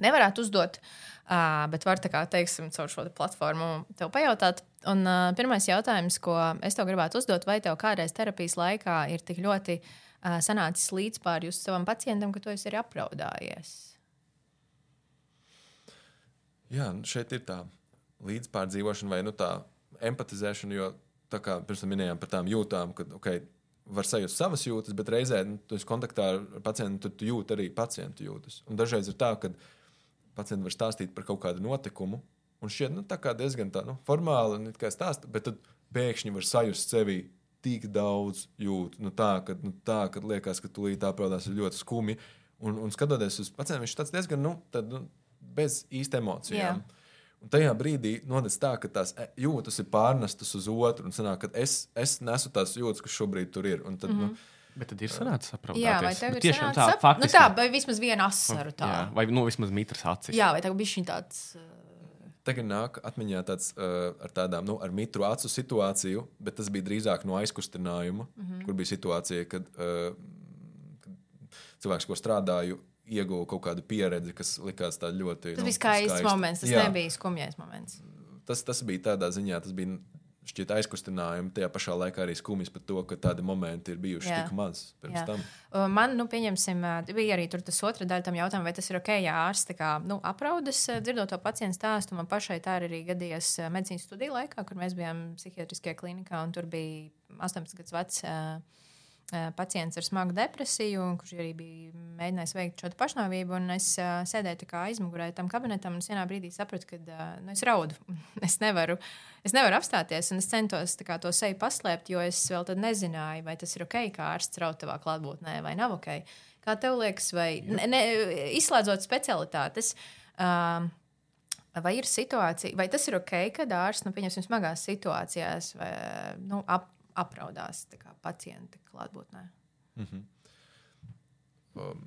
nevarētu uzdot. Uh, bet var tā kā teiksim, caur šo platformu tev pajautāt. Un uh, pirmais jautājums, ko es tev gribētu uzdot, vai tev kādreiz terapijas laikā ir tik ļoti uh, sanācis līdzpār jūs savam pacientam, ka tu esi arī apraudājies? Jā, nu, šeit ir tā līdzpārdzīvošana vai nu, tā empatizēšana, jo tā kā pirms tam minējām par tām jūtām, ka okay, var sajust savas jūtas, bet reizē nu, tu esi kontaktā ar pacientu, tad tu jūti arī pacientu jūtas. Un dažreiz ir tā, ka pacients var stāstīt par kaut kādu notikumu, un šķiet nu, tā diezgan tā, nu, formāli, stāsta, bet tad pēkšņi var sajust sevi tik daudz jūtu. Nu, tā, ka, nu, tā, ka liekas, ka tu līdzi aprādās ir ļoti skumji. Un, un skatoties uz pacientu, viņš ir diezgan nu, tad, nu, bez īsta emocijām. Jā. Un tajā brīdī notic tā, ka tās e, jūtas ir pārnestas uz otru, un sanāk, ka es, es nesu tās jūtas, kas šobrīd tur ir. Un tad, mm -hmm. nu, Bet tad ir sanācis saprotams. Jā, vai tev ir tiešām tā, sap... faktiski... nu, tā, vai vismaz viena asaru tā. Jā, vai nu vismaz mitras acis. Jā, vai tā bija šī tāds. Uh... Tagad nāk atmiņā tāds uh, ar tādām, nu, ar mitru acu situāciju, bet tas bija drīzāk no aizkustinājuma, mm -hmm. kur bija situācija, kad, uh, kad cilvēks, ko strādāju, ieguva kaut kādu pieredzi, kas likās ļoti. Tas nu, bija skaists skaisti. moments, tas Jā. nebija skumjais moments. Tas, tas bija tādā ziņā, tas bija šķiet aizkustinājumi, tajā pašā laikā arī skumjas par to, ka tādi momenti ir bijuši Jā. tik maz pirms Jā. tam. Man, nu, pieņemsim, bija arī tas otra daļa tam jautājumam, vai tas ir ok, ja ārsts kā, nu, apraudas, dzirdot to pacientu stāstu. Man pašai tā arī gadījās medicīnas studiju laikā, kur mēs bijām psihiatriskajā klinikā, un tur bija 18 gadus vecs pacients ar smagu depresiju, kurš arī bija mēģinājis veikt šo pašnāvību. Es uh, sēdēju aizmugurē tam kabinetam, un vienā brīdī sapratu, ka uh, nu, es raudu. es, nevaru, es nevaru apstāties, un es centos kā, to seju paslēpt, jo es vēl nezināju, vai tas ir ok, kā ārsts raud tavā klātbūtnē, vai nav ok. Kā tev liekas, vai ne, ne, izslēdzot specialitātes? Uh, Vai ir situācija, vai tas ir ok, kad ārsts, nu, pieņemsim, smagās situācijās, vai, nu, ap, apraudās pacienta klātbūtnē. Mm -hmm. um,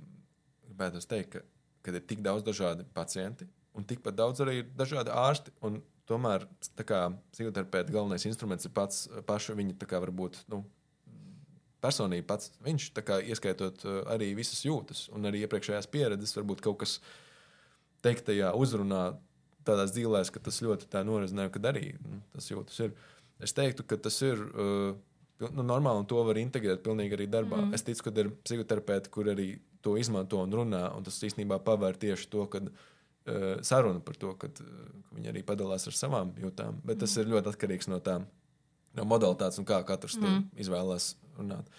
gribētu teikt, ka, ka ir tik daudz dažādu pacientu, un tikpat daudz arī ir dažādi ārsti. Tomēr psihoterapeita galvenais instruments ir pats paša viņa kā, varbūt, nu, personība, pats viņš, kā, ieskaitot uh, arī visas jūtas un arī iepriekšējās pieredzes, varbūt kaut kas teiktajā uzrunā tādās dzīvēs, ka tas ļoti tā norizināja, kad arī nu, tas jūtas. Ir. Es teiktu, ka tas ir uh, nu, normāli, un to var integrēt pilnīgi arī darbā. Mm. Es ticu, ka ir psihoterapeiti, kur arī to izmanto un runā, un tas īstenībā pavēr tieši to, kad uh, saruna par to, kad uh, viņi arī padalās ar savām jūtām. Bet tas mm. ir ļoti atkarīgs no tām no modalitātes un kā katrs mm. izvēlās runāt.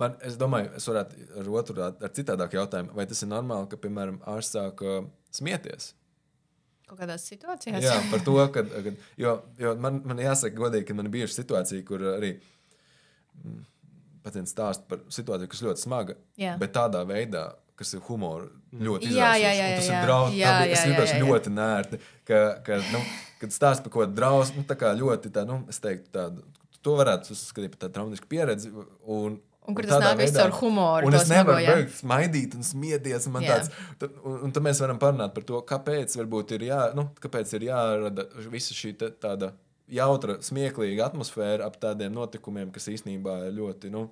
Man, es domāju, es varētu ar otru, ar citādāku jautājumu, vai tas ir normāli, ka, piemēram, ārsts sāk uh, smieties Kaut kādās situācijās. Jā, par to, ka, kad, jo, jo man, man jāsaka, godīgi, ka man ir bijusi situācija, kur arī mm, pacients stāsta par situāciju, kas ļoti smaga, jā. bet tādā veidā, kas ir humora ļoti izraisīts. Jā, jā, jā, tas jā, ir drausmas. Jā, jā, es jūtos ļoti nērti, ka, ka nu, kad stāsta par ko drausmu, nu, tā kā ļoti tā, nu, es teiktu, tādu, to varētu uzskatīt par tādu traumatisku pieredzi. Un, Un kur tas nāk viss ar humoru. Un es nevaru beigt smaidīt un smieties. Un, tāds, tad, un, un tad mēs varam parunāt par to, kāpēc, ir, jā, nu, kāpēc ir jārada visa šī te, tāda jautra, smieklīga atmosfēra ap tādiem notikumiem, kas īstenībā ir ļoti nu,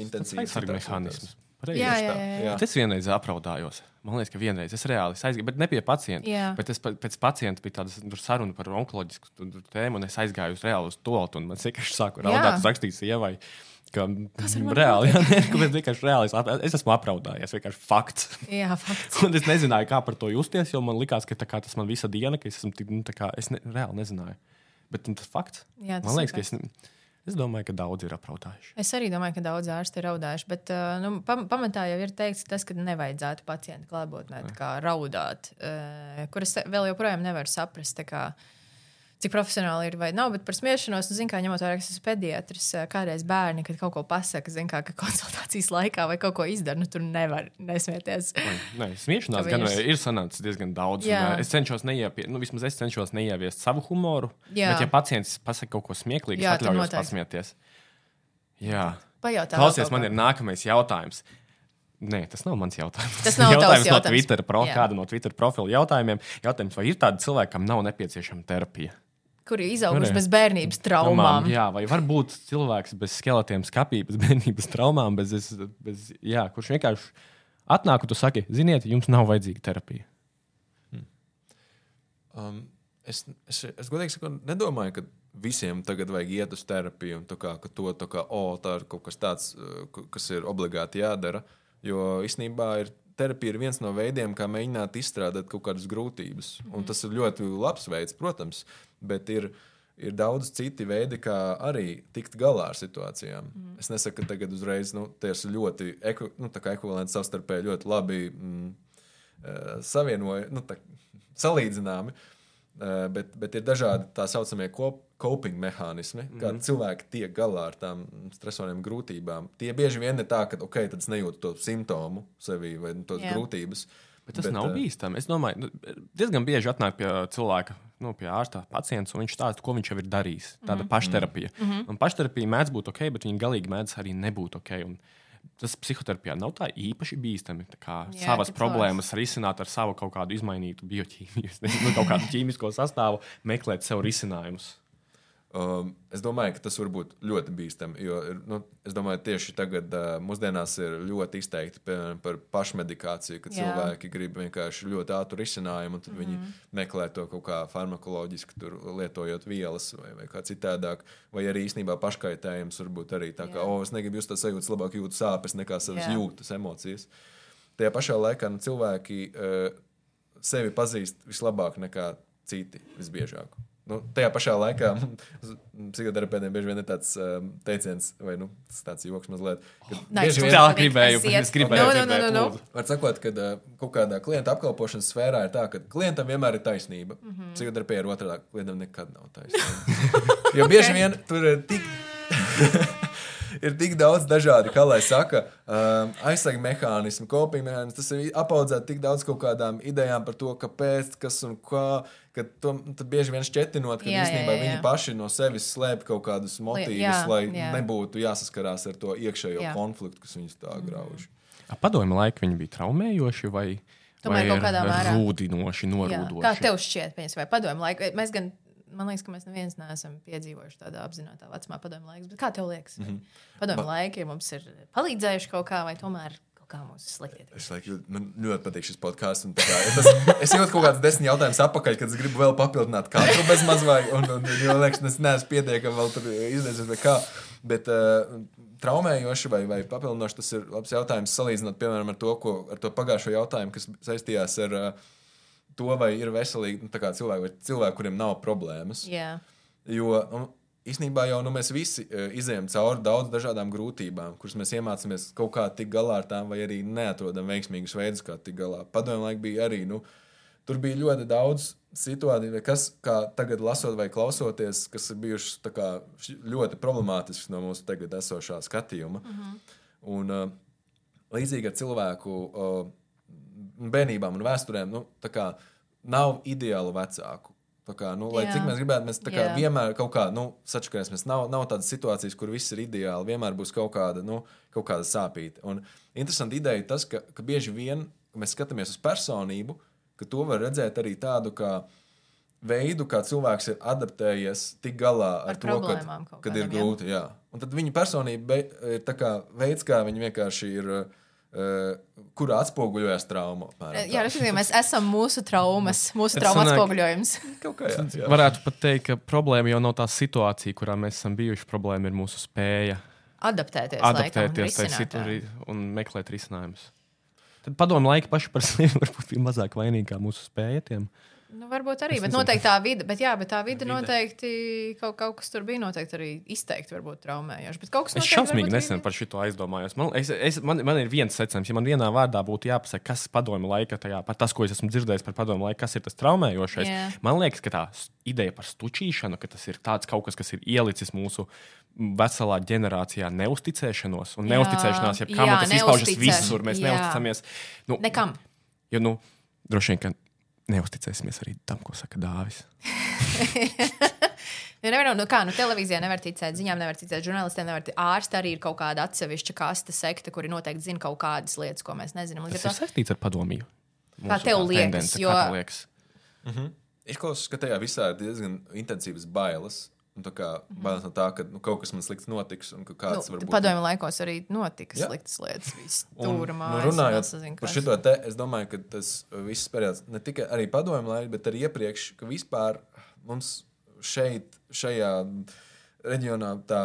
intensīvi. Tas ir mehānisms. Reiz, jā, jā, jā. jā. Es vienreiz apraudājos. Man liekas, ka vienreiz es reāli aizgāju, bet ne pie pacienta. Jā. Bet es pēc pacienta bija tāda saruna par onkoloģisku tēmu, un es aizgāju uz reāli uz to, un man vienkārši sāku raudāt, rakstīt sievai. Ka, reāli, jā, ne, ka vienkārši reāli es, es esmu apraudājies. Vienkārši fakts. Jā, fakts. un es nezināju, kā par to justies, jo man likās, ka kā, tas man visa diena, ka es esmu tik, nu, kā, es ne, reāli nezināju. Bet nu, tas fakts. Jā, tas man liekas, ka es. Es domāju, ka daudzi ir apraudājuši. Es arī domāju, ka daudz ārsti ir raudājuši. Bet uh, nu, pamatā jau ir teikts, tas, ka nevajadzētu pacientu klātbūtnē raudāt, uh, kuras vēl joprojām nevar saprast. Kā, uh, cik profesionāli ir vai nav. Bet par smiešanos, nu, zin, kā ņemot vērā, ka esmu pediatrs, kādreiz bērni, kad kaut ko pasaka, zin, kā, ka konsultācijas laikā vai kaut ko izdara, nu tur nevar nesmieties. Nē, smiešanās gan ir sanācis diezgan daudz. Un, es cenšos neieviest, nu, vismaz es cenšos neieviest savu humoru. Jā. Bet, ja pacients pasaka kaut ko smieklīgu, es atļaujos pasmieties. Jā. Pajautā Klausies, man ir nākamais jautājums. Nē, tas nav mans jautājums. Tas nav tavs jautājums no jautājums. Twitter, pro, Jā. kāda no Twitter profila jautājumiem. Jautājums, vai ir tādi cilvēki, kam nav nepieciešama terapija? Kuri izauguši Nu, bez bērnības traumām. Jā, vai var būt cilvēks bez skeletiem, skāpī, bez bērnības traumām, bez, bez, bez, jā, kurš vienkārši atnāk un tu saki, ziniet, jums nav vajadzīga terapija. Um, es, es, es godīgi sakot, nedomāju, ka visiem tagad vajag iet uz terapiju un kā, ka to tā kā, oh, tā ir kaut kas tāds, uh, kas ir obligāti jādara. Jo īstenībā ir, terapija ir viens no veidiem, kā mēģināt izstrādāt kaut kādas grūtības. Un tas ir ļoti labs veids, protams, bet ir. Ir daudz citi veidi, kā arī tikt galā ar situācijām. Mm. Es nesaku, ka tagad uzreiz nu, tie ir ļoti eku, nu, ekvivalenti savstarpēji ļoti labi mm, eh, savienoja, nu, salīdzināmi. Eh, Bet, bet ir dažādi tā saucamie kop- coping mehānismi, mm -hmm. kā cilvēki tiek galā ar tām stresoriem grūtībām. Tie bieži vien ir tā, ka ok, tad es nejūtu to simptomu sevī vai nu, tos Jā. grūtības. Bet tas bet, nav eh, bīstami. Es domāju, nu, diezgan bieži atnāk pie cilvēka, nu, pie ārsta pacients, un viņš stāsta, ko viņš jau ir darījis. Tāda mm -hmm. pašterapija. Mm -hmm. Un pašterapija mēdz būt ok, bet viņa galīgi mēdz arī nebūt ok. Un tas psihoterapijā nav tā īpaši bīstami. Tā kā Jā, savas problēmas risināt ar savu kaut kādu izmainītu bioķīmiju, nu, kaut kādu ķīmisko sastāvu, meklēt sev risinājumus. Um, es domāju, ka tas var būt ļoti bīstami. Jo nu, es domāju, ka tieši tagad, uh, mūsdienās, ir ļoti izteikti piemēram, par pašmedikāciju, kad Jā. cilvēki grib vienkārši ļoti ātru risinājumu, un mm -hmm. viņi meklē to kaut kā farmakoloģiski, tur, lietojot vielas vai, vai kā citādāk. Vai arī īstenībā paškaitējums var būt arī tā, ka, Jā. oh, es negribu just tās sajūtas, labāk jūtu sāpes nekā savas Jā. jūtas, emocijas. Tajā pašā laikā nu, cilvēki uh, sevi pazīst vislabāk nekā citi visbiežāk. Nu, tajā pašā laikā psihoterapeitiem bieži vien ir tāds um, teiciens, vai nu, tas tāds joks mazliet. Nē, es vien- Tā gribēju, aiziet. es gribēju. No, no, no, no, no. Var sakot, ka uh, kaut kādā klienta apkalpošanas sfērā ir tā, ka klientam vienmēr ir taisnība. Mm -hmm. Psihoterapija ir otrādi. Klientam nekad nav taisnība. jo bieži vien tur ir tik. ir tik daudz dažādu, kā lai saka, um, aizsardzības mehānismu, kopīgi mehānismu. Tas ir apaudzēts tik daudz kaut kādām idejām par to, kāpēc, kas un kā. Ka to bieži vien šķietinot, ka Jā, jā, īstenībā jā, viņi jā. paši no sevis slēpj kaut kādus motīvus, jā, lai jā. nebūtu jāsaskarās ar to iekšējo Jā. konfliktu, kas viņus tā grauž. Padomju laiki viņi bija traumējoši vai, Tomēr vai kaut kādā mērā. rūdinoši, Jā. norūdoši. Kā tev šķiet, piemēram, vai padomju laiku? Mēs gan, man liekas, ka mēs neviens neesam piedzīvojuši tādā apzināta vecumā padomju laiku. Kā tev liekas? Mm. -hmm. Padomju laiki mums ir palīdzējuši kaut kā, vai tomēr kā mums slikti? iet? Es laiku, jūt- man ļoti patīk šis podkāsts. un es jūtu kaut kādas desmit jautājumus atpakaļ, kad es gribu vēl papildināt katru bez mazliet. Un, un, jo liekas, es neesmu pietiekami vēl tur izdevies vai kā. Bet uh, traumējoši vai, vai papildinoši tas ir labs jautājums salīdzinot, piemēram, ar to, ko, ar to pagājušo jautājumu, kas saistījās ar uh, to, vai ir veselīgi nu, cilvēki, vai cilvēki, kuriem nav problēmas. Jā, Jo nu, īstenībā jau nu, mēs visi uh, izējām cauri daudz dažādām grūtībām, kuras mēs iemācāmies kaut kā tikt galā ar tām, vai arī neatrodam veiksmīgus veidus, kā tikt galā. Padomju laikā bija arī. Nu, Tur bija ļoti daudz situāciju, kas, kā tagad lasot vai klausoties, kas ir bijušas kā ļoti problemātiskas no mūsu tagad esošā skatījuma. Mm -hmm. Un uh, līdzīgi ar cilvēku uh, bērnībām un vēsturēm, nu, kā nav ideālu vecāku. Kā, nu, lai Jā. cik mēs gribētu, mēs tā kā Jā. vienmēr kaut kā nu, sačakarēsimies. Nav, nav tādas situācijas, kur viss ir ideāli. Vienmēr būs kaut kāda, nu, kaut kāda sāpīga. Un interesanti ideja ir tas, ka, ka bieži vien, kad mēs skatāmies uz personību, ka to var redzēt arī tādu kā veidu, kā cilvēks ir adaptējies tik galā ar, Ar to, kad, kad ir kādām, jā. grūti. Jā. Un tad viņa personība be, ir kā veids, kā viņa vienkārši ir. Uh, kurā atspoguļojas trauma? apmēram. Jā respektīvi, mēs esam mūsu traumas, mūsu traumas atspoguļojums. Kaut kā jā, jā. Varētu pat teikt, ka problēma jau nav tā situācija, kurā mēs esam bijuši. Problēma ir mūsu spēja Adaptēties, laikam, un adaptēties tai situācijai un meklēt risinājumus. Tad padomu laiki paši par sevi varbūt bija mazāk vainīgi kā mūsu spējiem. Nu, varbūt arī, Es bet noteikti tā vide, bet, jā, bet tā vide Vide. noteikti kaut, kaut kas tur bija noteikti arī izteikti, traumējoši. Es šausmīgi nesen par šo aizdomājos. Man, es, es, man, man ir viens secinājums, ja man vienā vārdā būtu jāpasaka, kas padomju laika, tajā, par tas, ko es esmu dzirdējis par padomju laiku, kas ir tas traumējošais. Jā. Man liekas, ka tā ideja par stučīšanu, ka tas ir tāds kaut kas, kas ir ielicis mūsu veselā ģenerācijā neusticēšanos. Un neusticēšanās, ja kam tas izpaužas visur, mēs jā. neusticamies. Nu. Nekam. jo, nu, droši vien, ka neusticēsimies arī tam, ko saka Dāvis. Ja nevar, nu, kā, nu, televīzijā nevar ticēt, ziņām nevar ticēt, žurnālistiem nevar ticēt. Ārsti arī ir kaut kāda atsevišķa kasta sekta, kuri noteikti zina kaut kādas lietas, ko mēs nezinām. Līdz Tas ar ir to saistīts ar padomju. Kā tev tā liekas, tendence, jo- kā tev liekas? Izklausās, ka tajā visā ir diezgan intensīvas bailes. Un tā kā bailes no tā, ka nu, kaut kas man slikts notiks, nu, varbūt padomju laikos arī notika Jā. sliktas lietas. Tur nu, mājas. runājot par šo te, es domāju, ka tas viss periods, ne tikai arī padomju laikā, bet arī iepriekš, ka vispār mums šeit, šajā reģionā, tā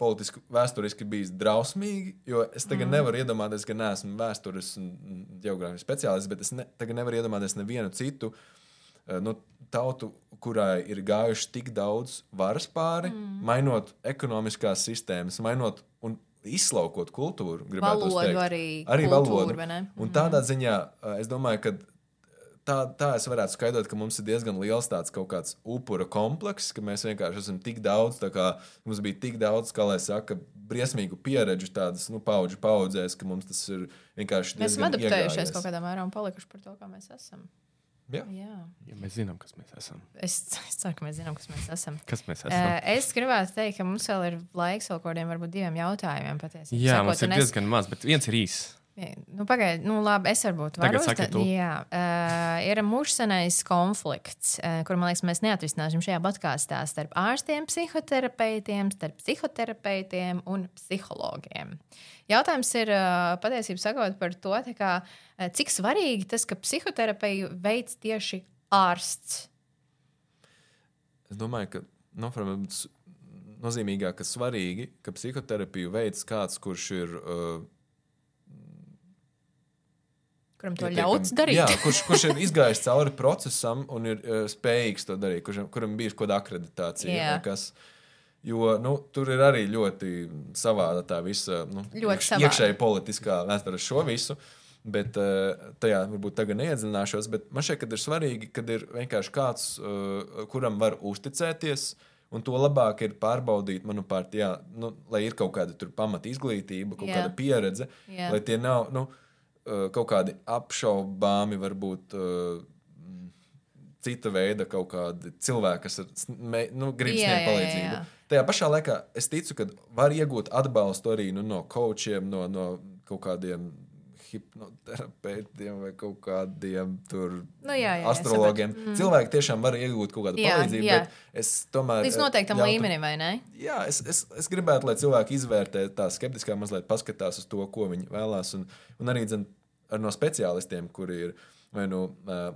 politiski, vēsturiski bijis drausmīgi. Jo es tagad mm. nevaru iedomāties, ka neesmu vēstures un geogrāfijas speciālists, bet es ne, tagad nevaru iedomāties nevienu citu uh, nu, tautu, kurai ir gājuši tik daudz varas pāri, mm. mainot ekonomiskās sistēmas, mainot un izslaukot kultūru. gribētu teikt. arī, arī kultūru, valodu. ne? Un tādā ziņā uh, es domāju, ka tā, tā es varētu skaidrot, ka mums ir diezgan liels tāds kaut kāds upura komplekss, ka mēs vienkārši esam tik daudz, tā kā mums bija tik daudz, kā lai saka, briesmīgu pieredžu tādas, nu, paudžu paudzēs, ka mums tas ir vienkārši Mēs esam adaptējušies iegājies. kaut kādā mērā un palikuši par to, kā mēs esam. Jā. Jā. Ja mēs zinām, kas mēs esam. Es, es ceru, ka mēs zinām, kas mēs esam. Kas mēs esam? Uh, es gribētu teikt, ka mums vēl ir laiks vēl kaut kādiem, varbūt diviem jautājumiem. Patiesībā. Jā, Sakot, mums ir un es- diezgan maz, bet viens ir īss. Nu, Pagaidiet, nu, labi, es varbūt varu tu. Jā, uh, ir mūžsanais konflikts, uh, kur, man liekas, mēs neatrisināsim šajā podkāstā starp ārstiem, psihoterapeitiem, starp psihoterapeitiem un psihologiem. Jautājums ir uh, patiesībā sakot par to, kā, uh, cik svarīgi tas, ka psihoterapiju veids tieši ārsts. Es domāju, ka nu, nozīmīgāk, ka svarīgi, ka psihoterapiju veids kāds, kurš ir. Uh, Kuram to pietiekami- ļauts darīt? Jā, kurš, kurš ir izgājis cauri procesam un ir uh, spējīgs to darīt, kurš, kuram bijis kaut kāda akreditācija. Jā. Kas, jo nu, tur ir arī ļoti savāda tā visa nu, iekš- iekšēji politiskā vēsture ar šo visu. Bet uh, tajā varbūt tagad neiedziļināšos. Bet man ka ir svarīgi, kad ir vienkārši kāds, uh, kuram var uzticēties. Un to labāk ir pārbaudīt, manuprāt, jā, nu, lai ir kaut kāda pamata izglītība, kaut jā. kāda pieredze, Jā. lai tie nav nu, uh, kaut kādi apšaubāmi, varbūt mm, cita veida kaut kādi cilvēki, kas ir, nu, grib sniegt jā, jā, palīdzību. jā. Tajā pašā laikā es ticu, ka var iegūt atbalstu arī nu, no coachiem, no, no kaut kādiem hipnoterapeitiem vai kaut kādiem tur Nu, jā, jā, astrologiem. Mm. Cilvēki tiešām var iegūt kaut kādu Jā, palīdzību, jā. es tomēr. Līdz eh, noteiktam ļautu- līmenim, vai ne? Jā, es, es, es gribētu, lai cilvēki izvērtē tā skeptiskā, mazliet paskatās uz to, ko viņi vēlās. Un, un arī ar no speciālistiem, kuri ir vai nu uh,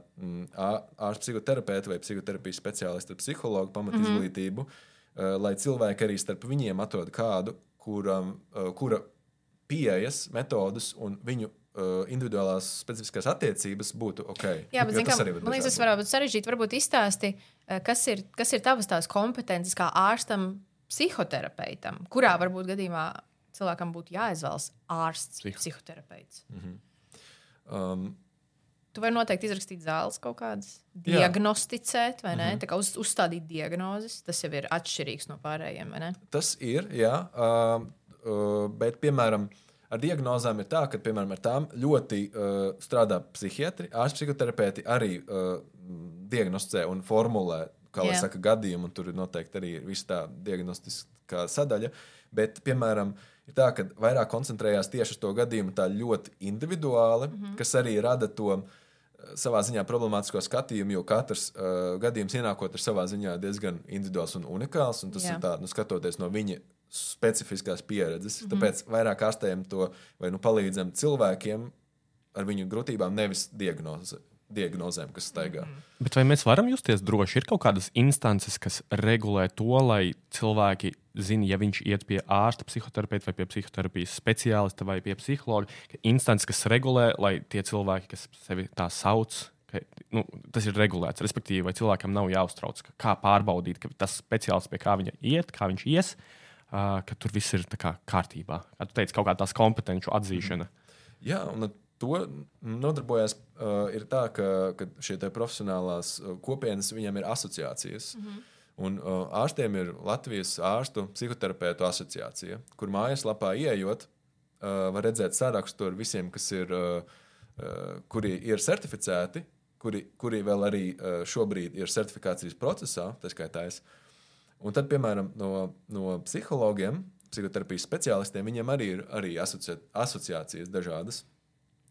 ārsta psihoterapeiti vai psihoterapijas speciālisti ar psihologu pamat Mhm. izglītību, mm -hmm. lai cilvēki arī starp viņiem atrod kādu, kuram, kura pieejas, metodas un viņu individuālās specifiskās attiecības būtu ok. Jā, bet zin, tas kā, arī man liekas, tas var būt sarežģīti. Varbūt izstāsti, kas ir, kas ir tavas tās kompetences kā ārstam, psihoterapeitam, kurā varbūt gadījumā cilvēkam būtu jāizvēlas ārsts, Psiho- psihoterapeits. būt. Um, Tu vari noteikti izrakstīt zāles kaut kādas, diagnosticēt, vai ne? Mm -hmm. Tā kā uz, uzstādīt diagnozes. Tas jau ir atšķirīgs no pārējiem, vai ne? Tas ir, jā. Uh, uh, bet, piemēram, ar diagnozēm ir tā, ka, piemēram, ar tām ļoti uh, strādā psihiatri, ārsti, psihoterapeiti arī uh, diagnosticē un formulē, kā lai saka, gadījumu, un tur ir noteikti arī viss tā diagnostiskā sadaļa. Bet, piemēram, ir tā, ka vairāk koncentrējās tieši uz to gadījumu tā ļoti individuāli, mm -hmm. kas arī rada to uh, savā ziņā problemātisko skatījumu, jo katrs uh, gadījums ienākot ir savā ziņā diezgan individuāls un unikāls. Un tas Jā. Ir tā, nu, skatoties no viņa specifiskās pieredzes. Mm -hmm. Tāpēc vairāk ārstējam to vai nu palīdzam cilvēkiem ar viņu grūtībām, nevis diagnoze, diagnozēm, kas staigā. Mm -hmm. Bet vai mēs varam justies droši? Ir kaut kādas instances, kas regulē to, lai cilvēki zina, ja viņš iet pie ārsta, psihoterapeita vai pie psihoterapijas speciālista vai pie psihologa. ka Instances, kas regulē, lai tie cilvēki, kas sevi tā sauc, ka, nu, tas ir regulēts. Respektīvi, vai cilvēkam nav jāuztrauc, ka, kā pārbaudīt, ka tas speciālists, pie kā viņa iet, kā viņš ies, uh, ka tur viss ir kā kārtībā. Kā tu teici, kaut kā tās kompetenci atzīšana. Jā, un to nodarbojas uh, ir tā, ka, ka šie profesionālās uh, kopienas viņiem ir asociācijas. Mm -hmm. Un uh, ārstiem ir Latvijas ārstu psihoterapeitu asociācija, kur mājaslapā ieejot, uh, var redzēt sarakstu ar visiem, kas ir, uh, uh, kuri ir certificēti, kuri, kuri vēl arī uh, šobrīd ir certifikācijas procesā, tā skaitā es. Un tad, piemēram, no, no psihologiem, psihoterapijas speciālistiem, viņiem arī ir arī asoci asociācijas dažādas.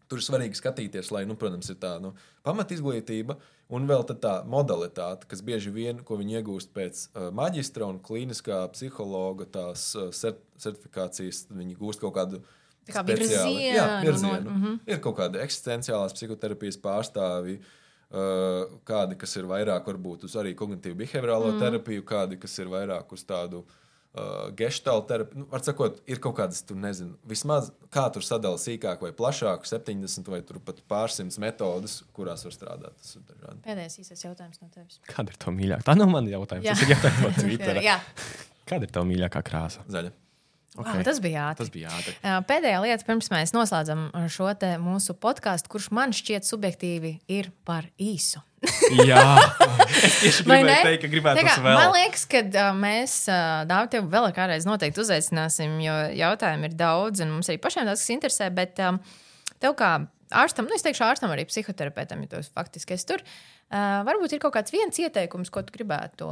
Tur ir svarīgi skatīties, lai, nu, protams, ir tā nu, pamatizglītība un vēl tā modalitāte, kas bieži vien, ko viņi iegūst pēc uh, maģistra un klīniskā psihologa tās uh, cert certifikācijas, viņi gūst kaut kādu Tā kā virzienu, Jā, no- virzienu. mhm. Ir kaut kādi eksistenciālās psihoterapijas pārstāvji. Uh, kādi, kas ir vairāk varbūt uz arī kognitīvu behaviorālo mm. terapiju, kādi, kas ir vairāk uz tādu uh, geštālu terapiju. Nu, var sakot, ir kaut kādas, tur nezinu, vismaz kā tur sadala sīkāk vai plašāk, 70 vai tur pat pārsimts metodas, kurās var strādāt. Tas ir dažādi. Pēdējais īsais jautājums no tevis. Kāda ir tā mīļākā? Tā nav mana jautājums. Jā. Tas ir jautājums no Twitter. Kāda ir tā mīļākā krāsa? Zaļa. Okay. wow, tas bija ātri. Tas bija ātri. Jā, Pēdējā lieta, pirms mēs noslēdzam šo mūsu podkāstu, kurš man šķiet subjektīvi ir par īsu. Jā, es gribēju teikt, ka gribētu Tā kā, tas vēl. Man liekas, ka uh, mēs uh, Dāvi tevi vēl kādreiz noteikti uzaicināsim, jo jautājumu ir daudz, un mums arī pašiem tas, kas interesē. Bet um, tev kā ārstam, nu es teikšu ārstam, arī psihoterapeitam, ja tu esi faktiski es tur, uh, varbūt ir kaut kāds viens ieteikums, ko tu gribētu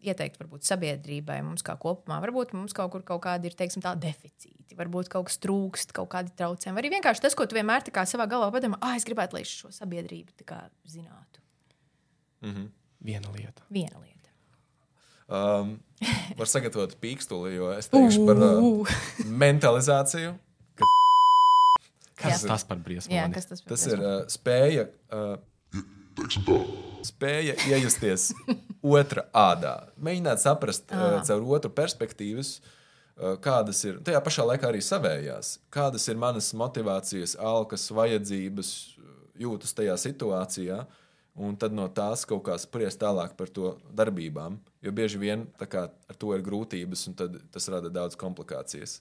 ieteikt varbūt sabiedrībai, mums kā kopumā. Varbūt mums kaut kur kaut kādi ir teiksim, tā, deficīti, varbūt kaut kas trūkst, kaut kādi traucējumi. Arī vienkārši tas, ko tu vienmēr savā galvā padomā, ah, es gribētu, lai šo sabiedrību tā kā zinātu. Viena lieta. Viena lieta. Um, var sagatavot pīkstuli, jo es teikšu par uh, mentalizāciju. Kas Jā. tas par briesmu? Kas tas, par Tas briesmu? ir uh, spēja, uh, spēja iejusties otra ādā. Mēģināt saprast uh, caur otru perspektīvas, uh, kādas ir tajā pašā laikā arī savējās, kādas ir manas motivācijas, alkas, vajadzības, uh, jūtas tajā situācijā. Un tad no tās kaut kā spriest tālāk par to darbībām. Jo bieži vien kā, ar to ir grūtības, un tad tas rada daudz komplikācijas.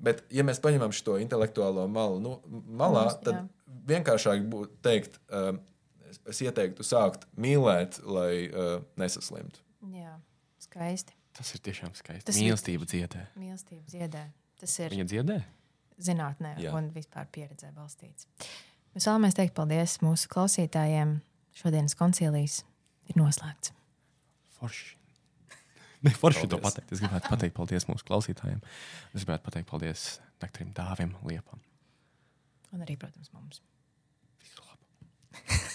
Bet, ja mēs paņemam šo intelektuālo malu nu, malā, Mums, tad jā. vienkāršāk būtu teikt, uh, es, es ieteiktu sākt mīlēt, lai uh, nesaslimtu. Jā, skaisti. Tas ir tiešām skaisti. Tas Tas ir- Mīlestība dziedē. Mīlestība dziedē. Tas ir Viņa dziedē? zinātnē Jā. un vispār pieredzē balstīts. Mēs vēlamies teikt paldies mūsu klausītājiem. Šodienas koncilijas ir noslēgts. Forši. Ne, forši to Paldies. pateikt. Es gribētu pateikt paldies mūsu klausītājiem. Es gribētu pateikt paldies Nektarim Dāvim Liepam. Un arī, protams, mums. Visu labu.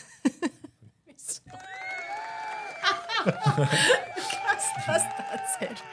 Kas tas tāds ir?